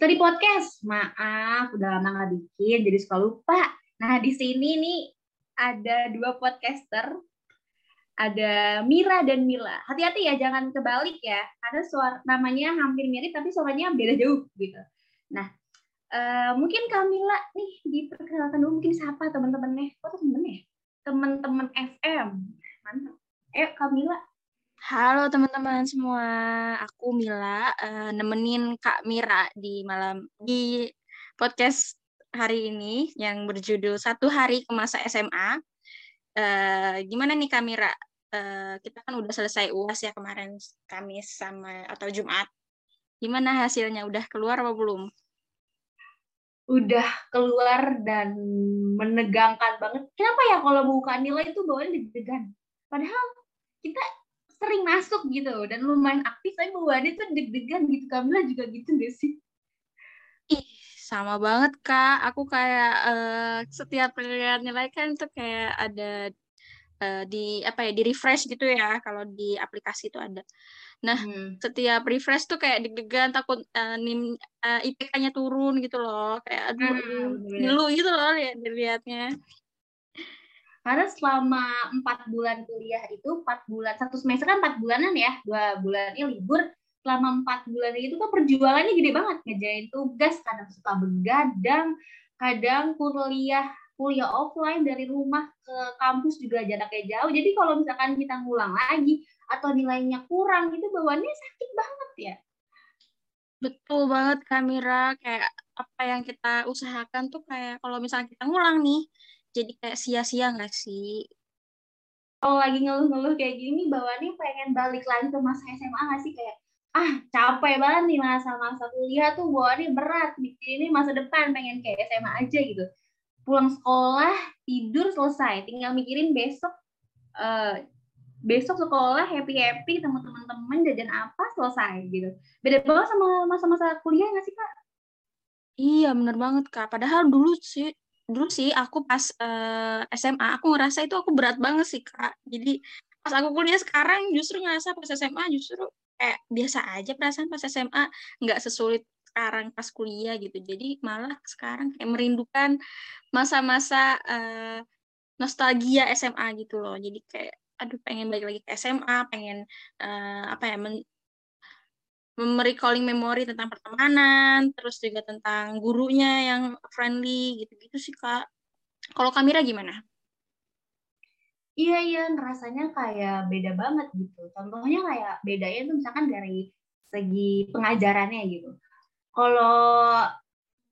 Bestari Podcast, maaf udah lama nggak bikin, jadi suka lupa. Nah di sini nih ada dua podcaster, ada Mira dan Mila. Hati-hati ya, jangan kebalik ya, karena suara namanya hampir mirip tapi suaranya beda jauh gitu. Nah uh, mungkin Kamila nih diperkenalkan dulu mungkin siapa teman-temannya? Oh teman-temannya? Teman-teman FM. Mantap. Eh Kamila Halo teman-teman semua, aku Mila, uh, nemenin Kak Mira di malam di podcast hari ini yang berjudul Satu Hari ke Masa SMA. Uh, eh, gimana nih Kak Mira? Uh, kita kan udah selesai UAS ya kemarin Kamis sama atau Jumat. Gimana hasilnya? Udah keluar apa belum? Udah keluar dan menegangkan banget. Kenapa ya kalau buka nilai itu bawaan deg-degan? Padahal kita sering masuk gitu dan lumayan aktif tapi bawaannya tuh deg-degan gitu Kamila juga gitu gak sih? Ih sama banget kak. Aku kayak uh, setiap lihat nilai kan tuh kayak ada uh, di apa ya di refresh gitu ya kalau di aplikasi itu ada. Nah hmm. setiap refresh tuh kayak deg-degan takut uh, nim uh, IPK-nya turun gitu loh. Kayak aduh, hmm, aduh gitu loh lihat dilihatnya karena selama empat bulan kuliah itu empat bulan satu semester kan empat bulanan ya dua bulannya libur selama empat bulan itu kan perjuangannya gede banget ngejain tugas kadang suka begadang kadang kuliah kuliah offline dari rumah ke kampus juga jaraknya jauh. Jadi kalau misalkan kita ngulang lagi atau nilainya kurang itu bawaannya sakit banget ya. Betul banget Kamira kayak apa yang kita usahakan tuh kayak kalau misalnya kita ngulang nih jadi kayak sia-sia nggak sih? Kalau lagi ngeluh-ngeluh kayak gini, bawaannya pengen balik lagi ke masa SMA nggak sih? Kayak, ah capek banget nih masa-masa kuliah tuh bawaannya berat. Ini masa depan pengen kayak SMA aja gitu. Pulang sekolah, tidur, selesai. Tinggal mikirin besok uh, besok sekolah happy happy sama teman-teman jajan apa selesai gitu beda banget sama masa-masa kuliah nggak sih kak iya bener banget kak padahal dulu sih dulu sih aku pas uh, eh, SMA aku ngerasa itu aku berat banget sih kak. Jadi pas aku kuliah sekarang justru ngerasa pas SMA justru kayak biasa aja perasaan pas SMA nggak sesulit sekarang pas kuliah gitu. Jadi malah sekarang kayak merindukan masa-masa uh, nostalgia SMA gitu loh. Jadi kayak aduh pengen balik lagi ke SMA pengen uh, apa ya men merecalling memori tentang pertemanan, terus juga tentang gurunya yang friendly gitu-gitu sih kak. Kalau Kamira gimana? Iya iya rasanya kayak beda banget gitu. Contohnya kayak bedanya tuh misalkan dari segi pengajarannya gitu. Kalau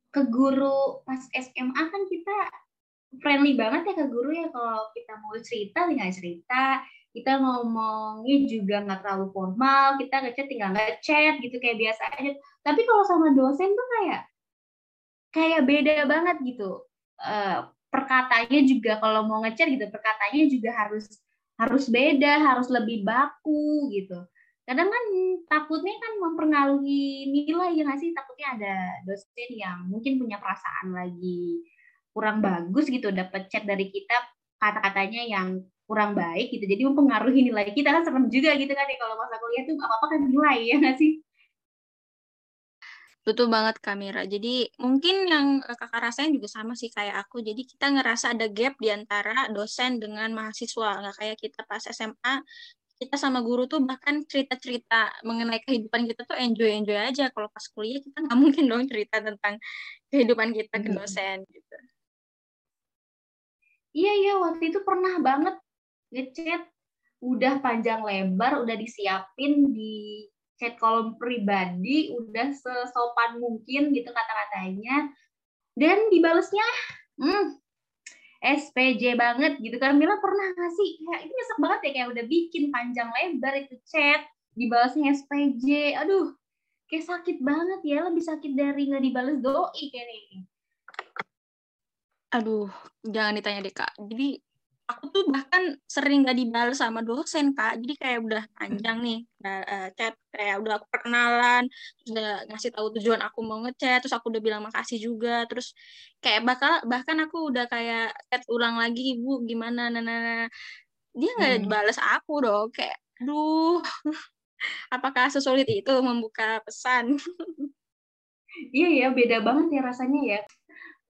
ke guru pas SMA kan kita friendly banget ya ke guru ya kalau kita mau cerita tinggal cerita kita ngomongnya juga nggak terlalu formal kita ngechat tinggal ngechat gitu kayak biasa aja. Tapi kalau sama dosen tuh kayak kayak beda banget gitu. Uh, perkataannya juga kalau mau ngechat gitu perkataannya juga harus harus beda harus lebih baku gitu. Kadang kan takutnya kan mempengaruhi nilai ya nggak sih? Takutnya ada dosen yang mungkin punya perasaan lagi kurang bagus gitu dapat chat dari kita kata-katanya yang kurang baik gitu jadi mempengaruhi nilai kita kan serem juga gitu kan ya kalau masa kuliah tuh apa apa kan nilai ya nggak sih Betul banget Kamira. Jadi mungkin yang kakak rasain juga sama sih kayak aku. Jadi kita ngerasa ada gap di antara dosen dengan mahasiswa. Nggak kayak kita pas SMA, kita sama guru tuh bahkan cerita-cerita mengenai kehidupan kita tuh enjoy-enjoy aja. Kalau pas kuliah kita nggak mungkin dong cerita tentang kehidupan kita ke dosen gitu. Iya, iya. Waktu itu pernah banget ngechat udah panjang lebar, udah disiapin di chat kolom pribadi, udah sesopan mungkin gitu kata-katanya. Dan dibalesnya, hmm, SPJ banget gitu kan. Mila pernah ngasih, kayak itu nyesek banget ya, kayak udah bikin panjang lebar itu chat, dibalasnya SPJ. Aduh, kayak sakit banget ya, lebih sakit dari nggak dibales doi kayak ini. Aduh, jangan ditanya deh kak. Jadi aku tuh bahkan sering gak dibalas sama dosen kak jadi kayak udah panjang nih uh, chat kayak udah aku perkenalan udah ngasih tahu tujuan aku mau ngechat terus aku udah bilang makasih juga terus kayak bakal bahkan aku udah kayak chat ulang lagi ibu gimana nana dia nggak hmm. balas aku dong kayak aduh Apakah sesulit itu membuka pesan? iya ya, beda banget ya rasanya ya.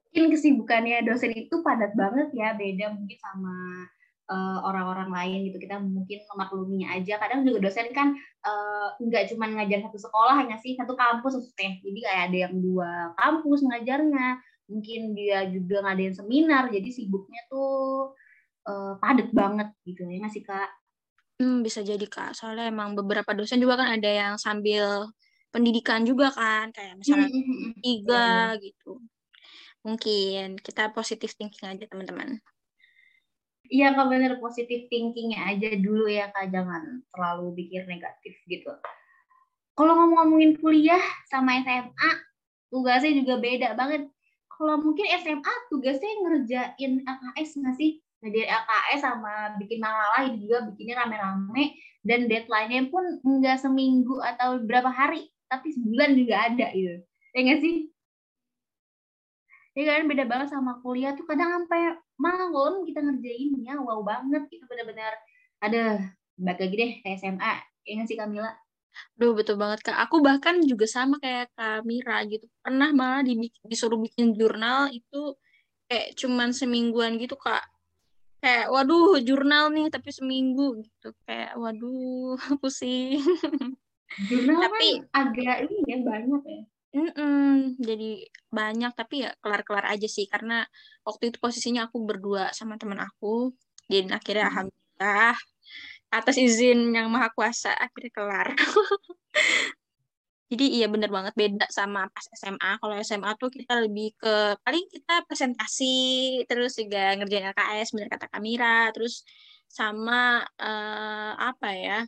Mungkin kesibukannya dosen itu padat banget ya, beda mungkin sama uh, orang-orang lain gitu. Kita mungkin memakluminya aja. Kadang juga dosen kan uh, nggak cuma ngajar satu sekolah hanya sih, satu kampus maksudnya. Jadi kayak ada yang dua kampus ngajarnya. Mungkin dia juga ngadain seminar, jadi sibuknya tuh uh, padat banget gitu ya nggak sih Kak? Hmm, bisa jadi Kak. Soalnya emang beberapa dosen juga kan ada yang sambil pendidikan juga kan, kayak misalnya hmm, hmm, hmm, tiga ya, gitu. Mungkin kita positif thinking aja teman-teman. Iya kak bener positif thinkingnya aja dulu ya kak jangan terlalu pikir negatif gitu. Kalau ngomong-ngomongin kuliah sama SMA tugasnya juga beda banget. Kalau mungkin SMA tugasnya ngerjain AKS nggak sih? Dari LKS sama bikin makalah ini juga bikinnya rame-rame dan deadline-nya pun enggak seminggu atau berapa hari, tapi sebulan juga ada gitu. Ya nggak sih? Ya kan beda banget sama kuliah tuh kadang sampai malam kita ngerjainnya wow banget itu benar-benar ada balik lagi deh kayak SMA ya nggak sih Kamila? Duh betul banget kak. Aku bahkan juga sama kayak Kamira gitu. Pernah malah disuruh bikin jurnal itu kayak cuman semingguan gitu kak kayak waduh jurnal nih tapi seminggu gitu kayak waduh pusing jurnal tapi kan agak ini ya banyak ya Mm-mm, jadi banyak tapi ya kelar-kelar aja sih karena waktu itu posisinya aku berdua sama teman aku dan akhirnya hmm. alhamdulillah atas izin yang maha kuasa akhirnya kelar Jadi iya bener banget beda sama pas SMA. Kalau SMA tuh kita lebih ke paling kita presentasi terus juga ngerjain LKS bener kata Kamira terus sama uh, apa ya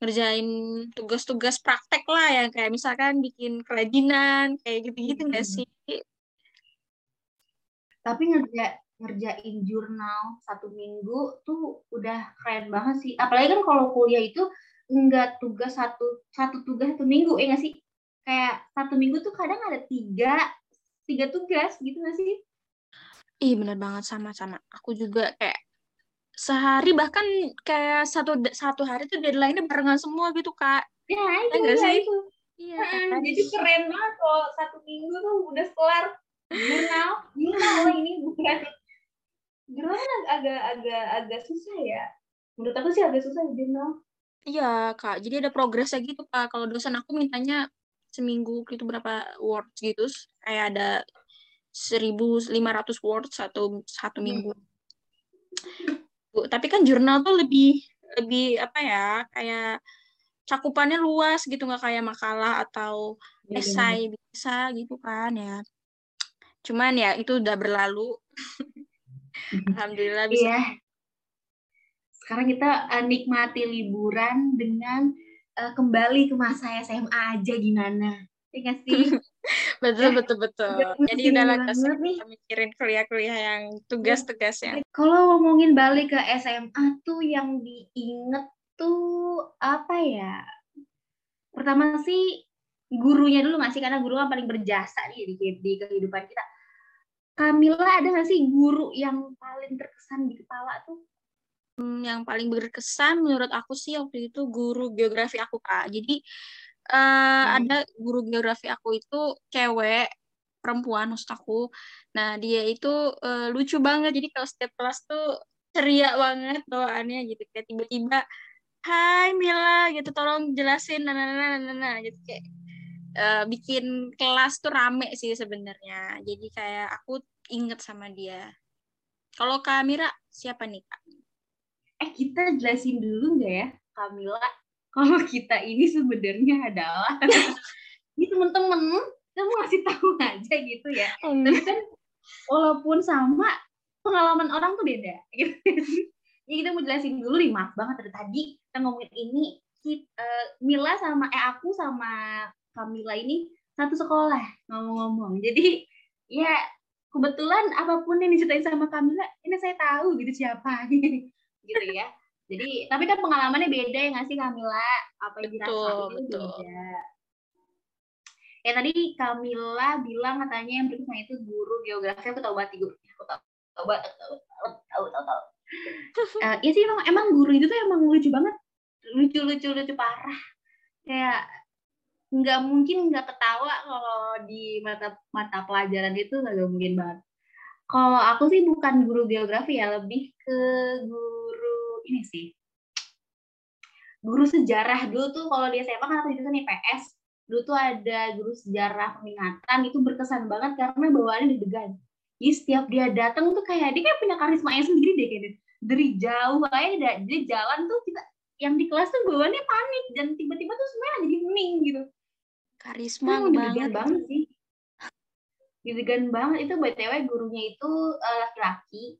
ngerjain tugas-tugas praktek lah yang kayak misalkan bikin kerajinan kayak gitu-gitu nggak -gitu, sih? Tapi ngerja ngerjain jurnal satu minggu tuh udah keren banget sih. Apalagi kan kalau kuliah itu enggak tugas satu satu tugas satu minggu ya nggak sih? kayak satu minggu tuh kadang ada tiga tiga tugas gitu gak sih? Iya bener banget sama-sama. Aku juga kayak sehari bahkan kayak satu satu hari tuh deadline-nya barengan semua gitu kak. Ya itu ya, sih? itu. Iya. Nah, jadi keren banget kok satu minggu tuh udah kelar jurnal jurnal ini bukan jurnal kan agak agak agak susah ya. Menurut aku sih agak susah jurnal. Iya kak, jadi ada progresnya gitu kak. Kalau dosen aku mintanya seminggu itu berapa words gitu kayak ada 1500 words satu satu hmm. minggu hmm. tapi kan jurnal tuh lebih lebih apa ya kayak cakupannya luas gitu nggak kayak makalah atau iya, esai bisa gitu kan ya cuman ya itu udah berlalu alhamdulillah bisa iya. sekarang kita uh, nikmati liburan dengan uh, kembali ke masa SMA aja gimana? Ya sih? betul, betul, betul. Jadi udah lah kita mikirin kuliah-kuliah yang tugas-tugasnya. Kalau ngomongin balik ke SMA tuh yang diinget tuh apa ya? Pertama sih gurunya dulu nggak sih? Karena guru kan paling berjasa nih di, di kehidupan kita. Kamila ada nggak sih guru yang paling terkesan di kepala tuh? Hmm, yang paling berkesan menurut aku sih waktu itu guru geografi aku kak jadi uh, hmm. ada guru geografi aku itu cewek perempuan maksud aku. Nah dia itu uh, lucu banget. Jadi kalau setiap kelas tuh ceria banget bawaannya gitu. Kayak tiba-tiba Hai Mila gitu. Tolong jelasin nah nah nah nah, nah gitu. Kayak uh, bikin kelas tuh rame sih sebenarnya. Jadi kayak aku inget sama dia. Kalau Kak Mira siapa nih Kak? eh kita jelasin dulu nggak ya Kamila kalau kita ini sebenarnya adalah ini temen-temen kamu ngasih tahu aja gitu ya. Hmm. tapi kan walaupun sama pengalaman orang tuh beda. Gitu. Ya kita mau jelasin dulu nih maaf banget dari tadi kita ngomongin ini. Kita, uh, eh, Mila sama eh aku sama Kamila ini satu sekolah ngomong-ngomong. Jadi ya kebetulan apa pun yang diceritain sama Kamila ini saya tahu gitu siapa. Gitu ya. Jadi tapi kan pengalamannya beda ya nggak sih Kamila? Apa yang dirasain itu beda. Ya tadi Kamila bilang katanya yang berkesan itu guru geografi aku tahu banget guru. Aku tahu tahu banget tahu tahu tahu tahu. tahu. uh, ya sih emang emang guru itu tuh emang lucu banget lucu lucu lucu parah kayak nggak mungkin nggak ketawa kalau di mata mata pelajaran itu nggak mungkin banget. Kalau aku sih bukan guru geografi ya, lebih ke guru ini sih. Guru sejarah dulu tuh kalau di SMA kan aku jurusan IPS, dulu tuh ada guru sejarah peminatan itu berkesan banget karena bawaannya deg-degan. Jadi setiap dia datang tuh kayak dia kayak punya karisma yang sendiri deh kayak dari jauh aja dia jalan tuh kita yang di kelas tuh bawaannya panik dan tiba-tiba tuh semuanya jadi hening gitu. Karisma nah, banget. banget sih. Deg banget. Itu btw gurunya itu uh, laki-laki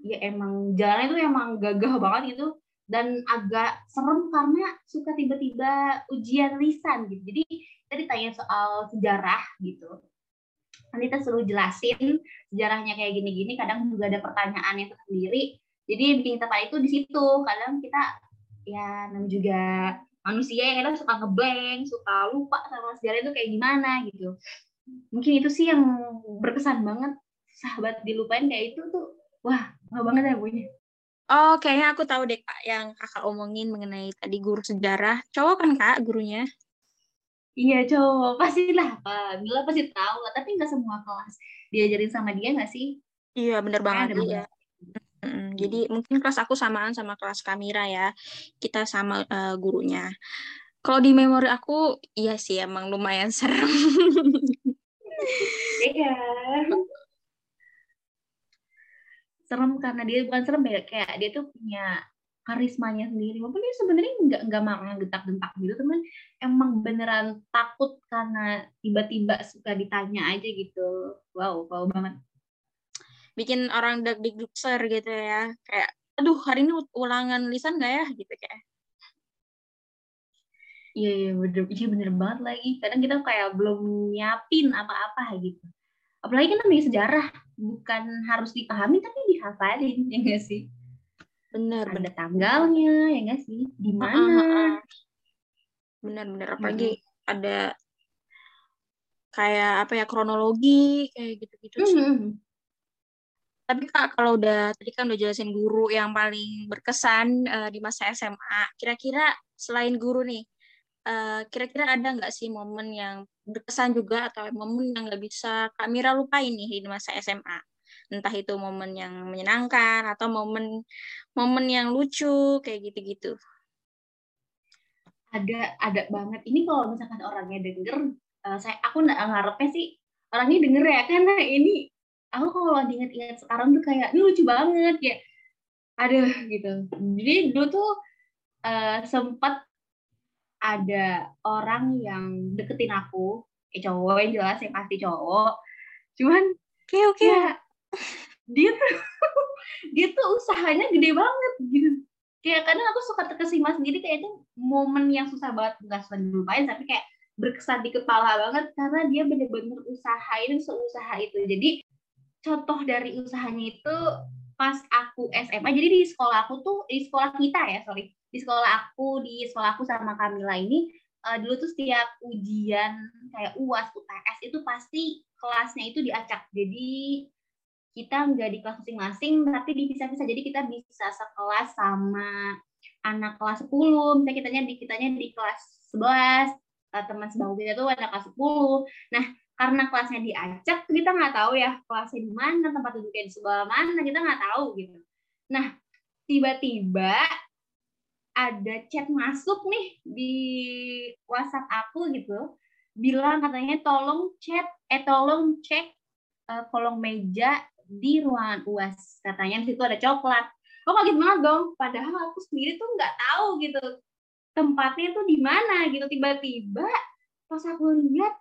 ya emang jalannya tuh emang gagah banget gitu. Dan agak serem karena suka tiba-tiba ujian lisan gitu. Jadi kita ditanya soal sejarah gitu. Nanti kita suruh jelasin sejarahnya kayak gini-gini. Kadang juga ada pertanyaannya sendiri jadi yang bikin kita itu di situ. Kadang kita ya namanya juga manusia yang kadang suka ngeblank, suka lupa sama sejarah itu kayak gimana gitu. Mungkin itu sih yang berkesan banget. Sahabat dilupain kayak itu tuh wah nggak banget ya punya. Oh, kayaknya aku tahu deh kak yang kakak omongin mengenai tadi guru sejarah. Cowok kan kak gurunya? Iya cowok, pastilah Pak. Mila pasti tahu lah, tapi nggak semua kelas diajarin sama dia nggak sih? Iya bener banget. Iya. Mm, jadi mungkin kelas aku samaan sama kelas Kamira ya. Kita sama uh, gurunya. Kalau di memori aku, iya sih emang lumayan serem. Iya. Serem karena dia bukan serem ya, kayak dia tuh punya karismanya sendiri. Walaupun dia sebenarnya nggak nggak marah gentak-gentak gitu, teman emang beneran takut karena tiba-tiba suka ditanya aja gitu. Wow, wow banget. Bikin orang deg deg gitu ya kayak aduh hari ini ulangan lisan nggak ya? Gitu kayak. Iya iya bener iya bener banget lagi. Kadang kita kayak belum nyiapin apa-apa gitu apalagi kan namanya sejarah bukan harus dipahami tapi dihafalin ya enggak sih benar ada tanggalnya ya enggak sih di mana uh, uh, uh. benar benar apalagi hmm. ada kayak apa ya kronologi kayak gitu-gitu sih. Hmm. Tapi Kak, kalau udah tadi kan udah jelasin guru yang paling berkesan uh, di masa SMA, kira-kira selain guru nih, eh, kira-kira ada nggak sih momen yang berkesan juga atau momen yang nggak bisa Kak Mira lupain nih di masa SMA? Entah itu momen yang menyenangkan atau momen momen yang lucu kayak gitu-gitu. Ada ada banget. Ini kalau misalkan orangnya denger, uh, saya aku nggak ngarepnya sih orangnya denger ya karena ini aku kalau diinget-inget sekarang tuh kayak ini lucu banget ya aduh gitu jadi dulu tuh uh, sempet ada orang yang deketin aku. Eh cowok yang jelas yang pasti cowok. Cuman oke okay, oke. okay. ya, dia tuh dia tuh usahanya gede banget gitu. Kayak kadang aku suka terkesima sendiri kayak itu momen yang susah banget. Nggak susah dilupain tapi kayak berkesan di kepala banget karena dia bener-bener usahain seusaha itu. Jadi contoh dari usahanya itu pas aku SMA jadi di sekolah aku tuh di sekolah kita ya sorry. Di sekolah aku di sekolah aku sama Kamila ini uh, dulu tuh setiap ujian kayak uas UTS itu pasti kelasnya itu diacak. Jadi kita nggak di kelas masing-masing tapi dipisah-pisah jadi kita bisa sekelas sama anak kelas 10 misalnya kitanya di kitanya di kelas 11 uh, teman sebangku kita tuh anak kelas 10 nah karena kelasnya diacak kita nggak tahu ya kelasnya di mana tempat duduknya di sebelah mana kita nggak tahu gitu. Nah tiba-tiba ada chat masuk nih di WhatsApp aku gitu bilang katanya tolong chat eh tolong cek uh, kolong meja di ruangan uas katanya. Di situ ada coklat. Oh kaget banget dong? Padahal aku sendiri tuh nggak tahu gitu tempatnya tuh di mana gitu. Tiba-tiba pas aku lihat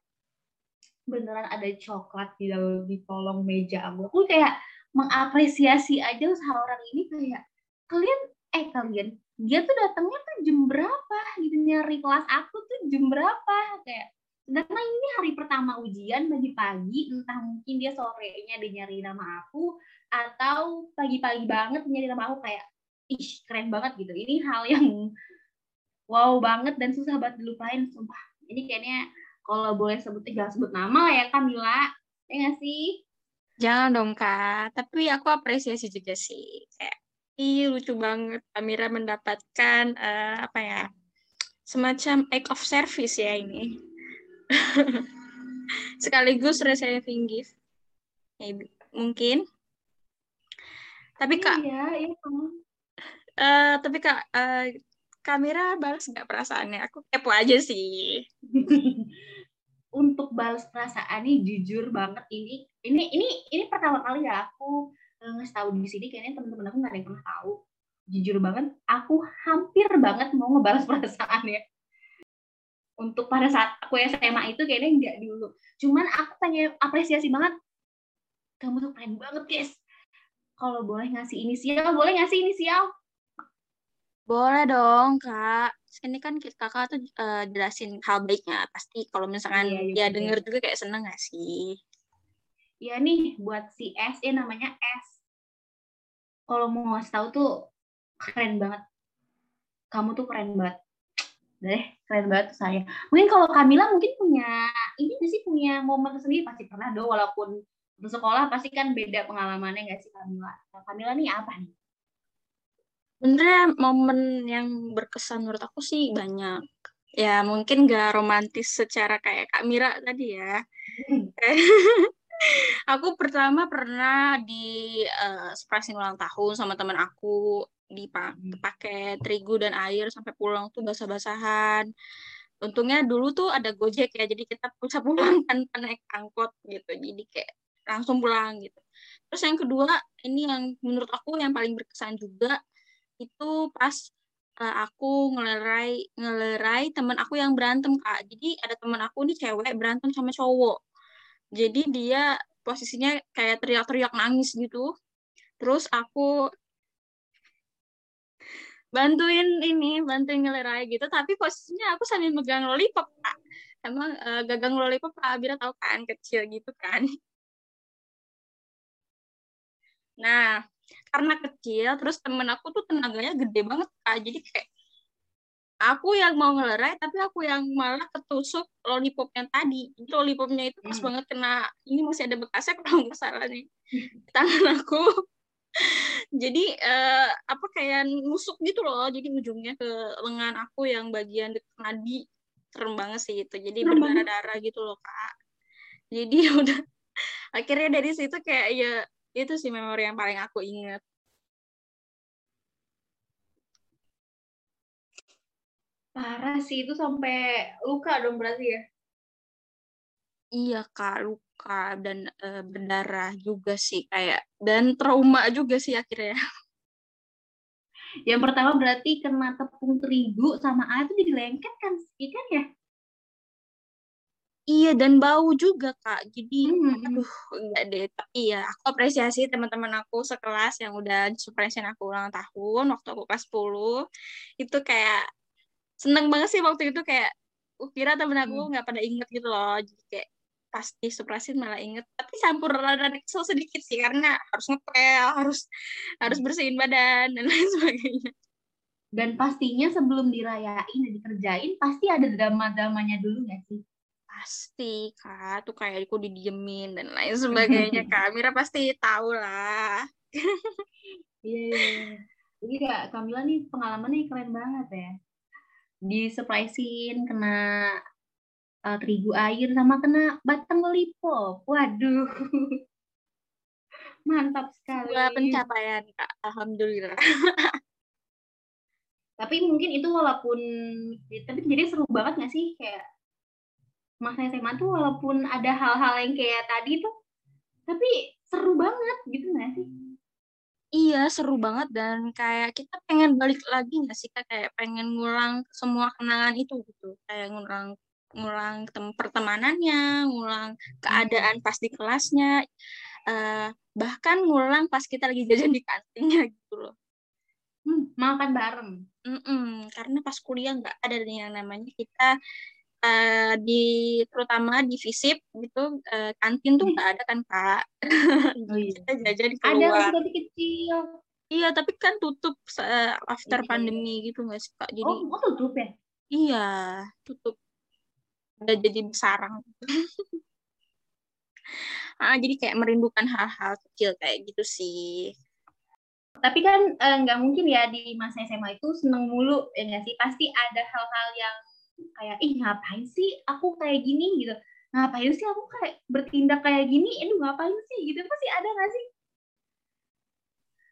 beneran ada coklat di dalam di kolong meja aku. Aku kayak mengapresiasi aja usaha orang ini kayak kalian eh kalian dia tuh datangnya tuh jam berapa? Gitu nyari kelas aku tuh jam berapa? Kayak sedangkan ini hari pertama ujian pagi-pagi entah mungkin dia sorenya dia nyari nama aku atau pagi-pagi banget nyari nama aku kayak ih keren banget gitu. Ini hal yang wow banget dan susah banget dilupain sumpah. Ini kayaknya kalau boleh sebut jangan sebut nama lah ya Kamila ya nggak sih jangan dong kak tapi aku apresiasi juga sih kayak ih lucu banget Amira mendapatkan uh, apa ya semacam act of service ya ini. Sekaligus receiving gift. Maybe. Mungkin. Tapi Kak, iya, iya. Uh, tapi Kak, uh, kamera balas nggak perasaannya? Aku kepo aja sih. Untuk balas perasaan ini jujur banget ini ini ini ini pertama kali ya aku uh, ngasih tahu di sini kayaknya teman-teman aku nggak ada yang pernah tahu. Jujur banget, aku hampir banget mau ngebalas perasaannya. Untuk pada saat aku SMA itu kayaknya nggak dulu. Cuman aku pengen apresiasi banget. Kamu tuh keren banget, guys. Kalau boleh ngasih inisial, boleh ngasih inisial boleh dong, Kak. Ini kan kakak tuh uh, jelasin hal baiknya. Pasti kalau misalkan iya, dia iya. denger juga kayak seneng gak sih? Iya nih, buat si S, ya namanya S. Kalau mau ngasih tahu tuh keren banget. Kamu tuh keren banget. Deh, keren banget tuh saya. Mungkin kalau Kamila mungkin punya, ini sih punya momen tersendiri? Pasti pernah dong, walaupun untuk sekolah pasti kan beda pengalamannya gak sih Kamila? Nah, Kamila nih apa nih? Sebenarnya momen yang berkesan menurut aku sih banyak. Ya mungkin gak romantis secara kayak Kak Mira tadi ya. Hmm. aku pertama pernah di uh, surprising ulang tahun sama teman aku dipakai hmm. terigu dan air sampai pulang tuh basah-basahan. Untungnya dulu tuh ada Gojek ya, jadi kita bisa pulang tanpa naik angkot gitu. Jadi kayak langsung pulang gitu. Terus yang kedua, ini yang menurut aku yang paling berkesan juga itu pas uh, aku ngelerai ngelerai teman aku yang berantem kak. Jadi ada teman aku nih cewek berantem sama cowok. Jadi dia posisinya kayak teriak-teriak nangis gitu. Terus aku bantuin ini bantuin ngelerai gitu. Tapi posisinya aku sambil megang lollipop kak. Emang uh, gagang lollipop kak. Abira tahu kan kecil gitu kan. Nah karena kecil terus temen aku tuh tenaganya gede banget kak. Jadi kayak aku yang mau ngelerai tapi aku yang malah ketusuk lollipop yang tadi. Jadi lollipopnya itu pas hmm. banget kena ini masih ada bekasnya kalau nggak salah nih di tangan aku. Jadi uh, apa kayak nusuk gitu loh. Jadi ujungnya ke lengan aku yang bagian dekat nadi. Serem banget sih itu. Jadi berdarah darah gitu loh kak. Jadi udah akhirnya dari situ kayak ya itu sih memori yang paling aku ingat. Parah sih itu sampai luka dong berarti ya? Iya kak luka dan e, berdarah juga sih kayak dan trauma juga sih akhirnya. Yang pertama berarti kena tepung terigu sama air itu jadi lengket kan ikan ya Iya dan bau juga kak. Jadi hmm. aduh enggak deh. Tapi ya aku apresiasi teman-teman aku sekelas yang udah surprisein aku ulang tahun waktu aku kelas 10 itu kayak seneng banget sih waktu itu kayak uh, kira temen aku hmm. nggak hmm. pada inget gitu loh. Jadi kayak pasti surprisein malah inget. Tapi campur rada kesel sedikit sih karena harus ngepel, harus harus hmm. bersihin badan dan lain sebagainya. Dan pastinya sebelum dirayain dan dikerjain pasti ada drama-dramanya dulu nggak sih? Pasti, Kak. Tuh kayak aku didiemin dan lain sebagainya, Kak. Mira pasti tahu lah. Iya, yeah, yeah. Jadi Kak Kamila nih pengalamannya keren banget ya. Di surprisein kena uh, terigu air sama kena batang lollipop. Waduh. Mantap sekali. Dua pencapaian, Kak. Alhamdulillah. tapi mungkin itu walaupun tapi jadi seru banget gak sih kayak masa SMA tuh walaupun ada hal-hal yang kayak tadi tuh tapi seru banget gitu gak sih? Iya seru banget dan kayak kita pengen balik lagi nggak sih kak? Kayak pengen ngulang semua kenangan itu gitu. Kayak ngulang ngulang tem pertemanannya ngulang keadaan pas di kelasnya uh, bahkan ngulang pas kita lagi jajan di kantinnya gitu loh. Hmm, makan bareng. Mm -mm, karena pas kuliah nggak ada yang namanya kita uh, di terutama di visip gitu uh, kantin tuh nggak ada kan kak? Oh, iya. kita jajan keluar. ada tapi kecil. Iya tapi kan tutup uh, after iya. pandemi gitu nggak sih kak? Jadi oh, oh tutup ya? Iya tutup. Udah jadi besarang ah jadi kayak merindukan hal-hal kecil kayak gitu sih. Tapi kan eh, nggak uh, mungkin ya di masa SMA itu seneng mulu ya nggak sih? Pasti ada hal-hal yang kayak ih ngapain sih aku kayak gini? Gitu. Ngapain sih aku kayak bertindak kayak gini? Itu ngapain sih? Gitu. Pasti ada nggak sih?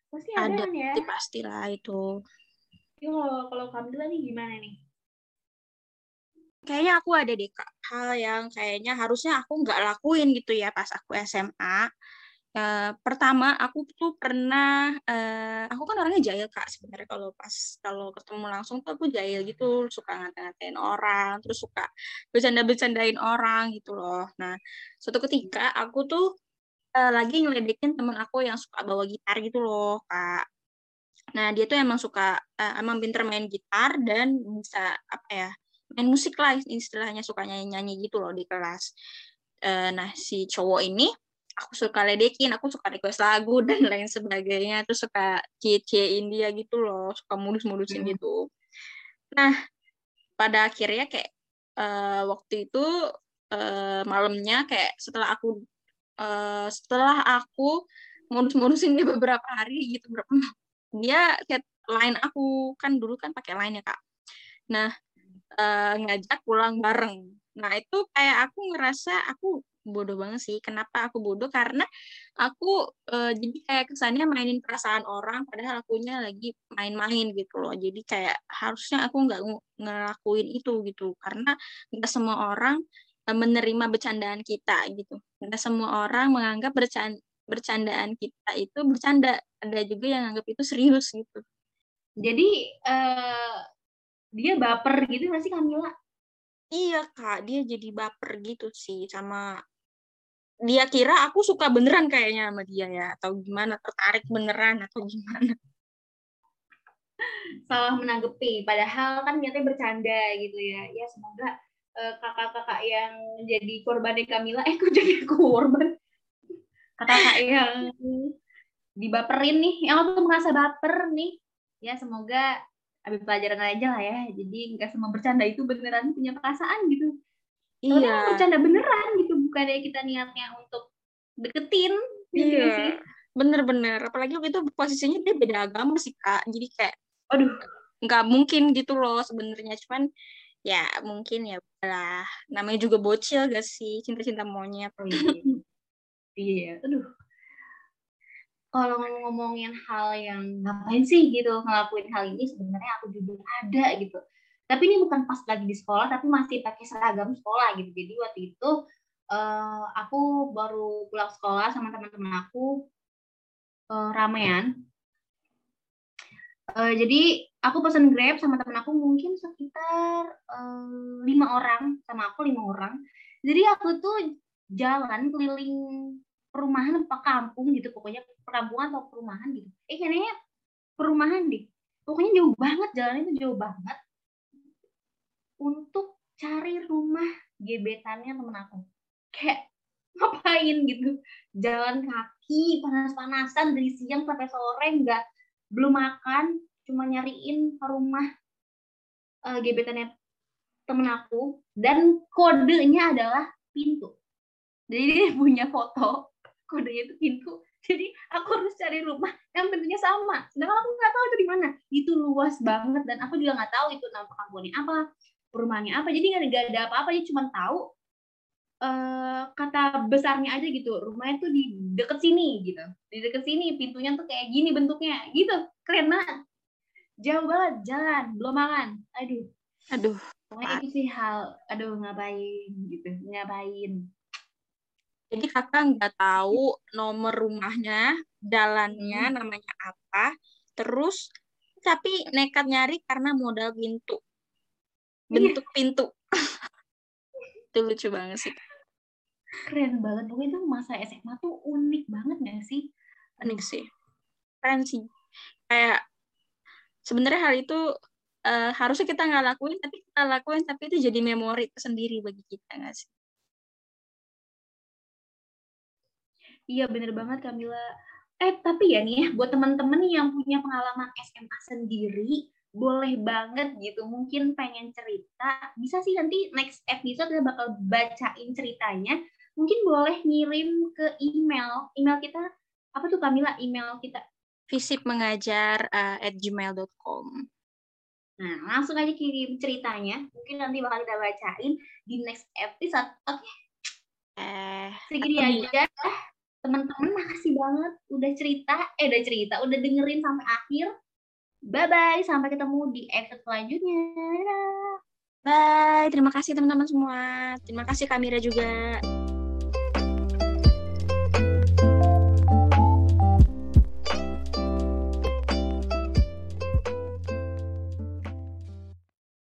Pasti ada, ada kan ya? pasti lah itu. Yo, kalau Kamila nih gimana nih? Kayaknya aku ada deh kak hal yang kayaknya harusnya aku nggak lakuin gitu ya pas aku SMA Uh, pertama aku tuh pernah uh, aku kan orangnya jahil kak sebenarnya. Kalau pas kalau ketemu langsung tuh aku jahil gitu. Suka ngata-ngatain orang terus suka bercanda-bercandain orang gitu loh. Nah suatu ketika aku tuh uh, lagi ngeledekin temen aku yang suka bawa gitar gitu loh kak. Nah dia tuh emang suka uh, emang pinter main gitar dan bisa apa ya main musik lah istilahnya suka nyanyi-nyanyi gitu loh di kelas. Uh, nah si cowok ini aku suka ledekin, aku suka request lagu dan lain sebagainya, terus suka cie-ciein dia gitu loh, suka modus-modusin hmm. gitu. Nah, pada akhirnya kayak uh, waktu itu uh, malamnya kayak setelah aku uh, setelah aku modus-modusin dia beberapa hari gitu berapa dia chat line aku kan dulu kan pakai line ya kak. Nah uh, ngajak pulang bareng. Nah itu kayak aku ngerasa aku bodoh banget sih. Kenapa aku bodoh? Karena aku uh, jadi kayak kesannya mainin perasaan orang, padahal akunya lagi main-main gitu loh. Jadi kayak harusnya aku nggak ngelakuin itu gitu, karena nggak semua orang uh, menerima bercandaan kita gitu. Nggak semua orang menganggap bercanda bercandaan kita itu bercanda. Ada juga yang anggap itu serius gitu. Jadi uh, dia baper gitu nggak sih Kamila? Iya kak, dia jadi baper gitu sih sama dia kira aku suka beneran kayaknya sama dia ya atau gimana? Tertarik beneran atau gimana? Salah menanggapi. Padahal kan niatnya bercanda gitu ya. Ya semoga eh, kakak-kakak yang jadi korban Kamila eh kok jadi korban? Kakak yang dibaperin nih. Yang aku merasa baper nih. Ya semoga ambil pelajaran aja lah ya. Jadi nggak semua bercanda itu beneran punya perasaan gitu. Iya. bercanda beneran gitu bukannya kita niatnya untuk deketin gitu iya sih. bener-bener. Apalagi waktu itu posisinya dia beda agama sih kak. Jadi kayak aduh. nggak mungkin gitu loh sebenarnya. Cuman ya mungkin ya lah namanya juga bocil gak sih? Cinta-cinta monyet. Oh, iya. iya. Aduh. Kalau ngomongin hal yang ngapain sih gitu ngelakuin hal ini sebenarnya aku juga ada gitu. Tapi ini bukan pas lagi di sekolah tapi masih pakai seragam sekolah gitu. Jadi waktu itu uh, aku baru pulang sekolah sama teman-teman aku uh, ramean. Uh, jadi aku pesan grab sama teman aku mungkin sekitar uh, lima orang sama aku lima orang. Jadi aku tuh jalan keliling perumahan apa kampung gitu pokoknya perkampungan atau perumahan gitu. Eh kayaknya perumahan deh. Pokoknya jauh banget jalan itu jauh banget untuk cari rumah gebetannya temen aku. Kayak ngapain gitu. Jalan kaki, panas-panasan dari siang sampai sore, nggak belum makan, cuma nyariin rumah uh, gebetannya temen aku. Dan kodenya adalah pintu. Jadi dia punya foto, kodenya itu pintu. Jadi aku harus cari rumah yang pintunya sama. Sedangkan aku nggak tahu itu di mana. Itu luas banget dan aku juga nggak tahu itu nama kampungnya apa, perumahannya apa jadi nggak ada apa-apa dia cuma tahu uh, kata besarnya aja gitu rumahnya tuh di deket sini gitu. Di deket sini pintunya tuh kayak gini bentuknya gitu. Keren banget. Jauh banget jalan belum makan. Aduh. Aduh pokoknya itu sih hal aduh ngapain gitu. Ngapain? Jadi kakak nggak tahu nomor rumahnya jalannya hmm. namanya apa terus tapi nekat nyari karena modal pintu. Bentuk iya. pintu. Itu lucu banget sih keren banget. Pokoknya itu masa SMA tuh unik banget gak sih? Unik sih. Keren sih. Kayak sebenarnya hal itu uh, harusnya kita nggak lakuin tapi kita lakuin tapi itu jadi memori sendiri bagi kita nggak sih? Iya bener banget Kamila. Eh tapi ya nih ya buat teman-teman yang punya pengalaman SMA sendiri boleh banget gitu. Mungkin pengen cerita. Bisa sih nanti next episode kita bakal bacain ceritanya mungkin boleh ngirim ke email email kita apa tuh Kamila email kita visipmengajar uh, at gmail.com. Nah, langsung aja kirim ceritanya. Mungkin nanti bakal kita bacain di next episode. Oke. Okay. Eh, segini aja. Teman-teman makasih banget udah cerita, eh udah cerita, udah dengerin sampai akhir. Bye-bye, sampai ketemu di episode selanjutnya. Bye, terima kasih teman-teman semua. Terima kasih Kamira juga.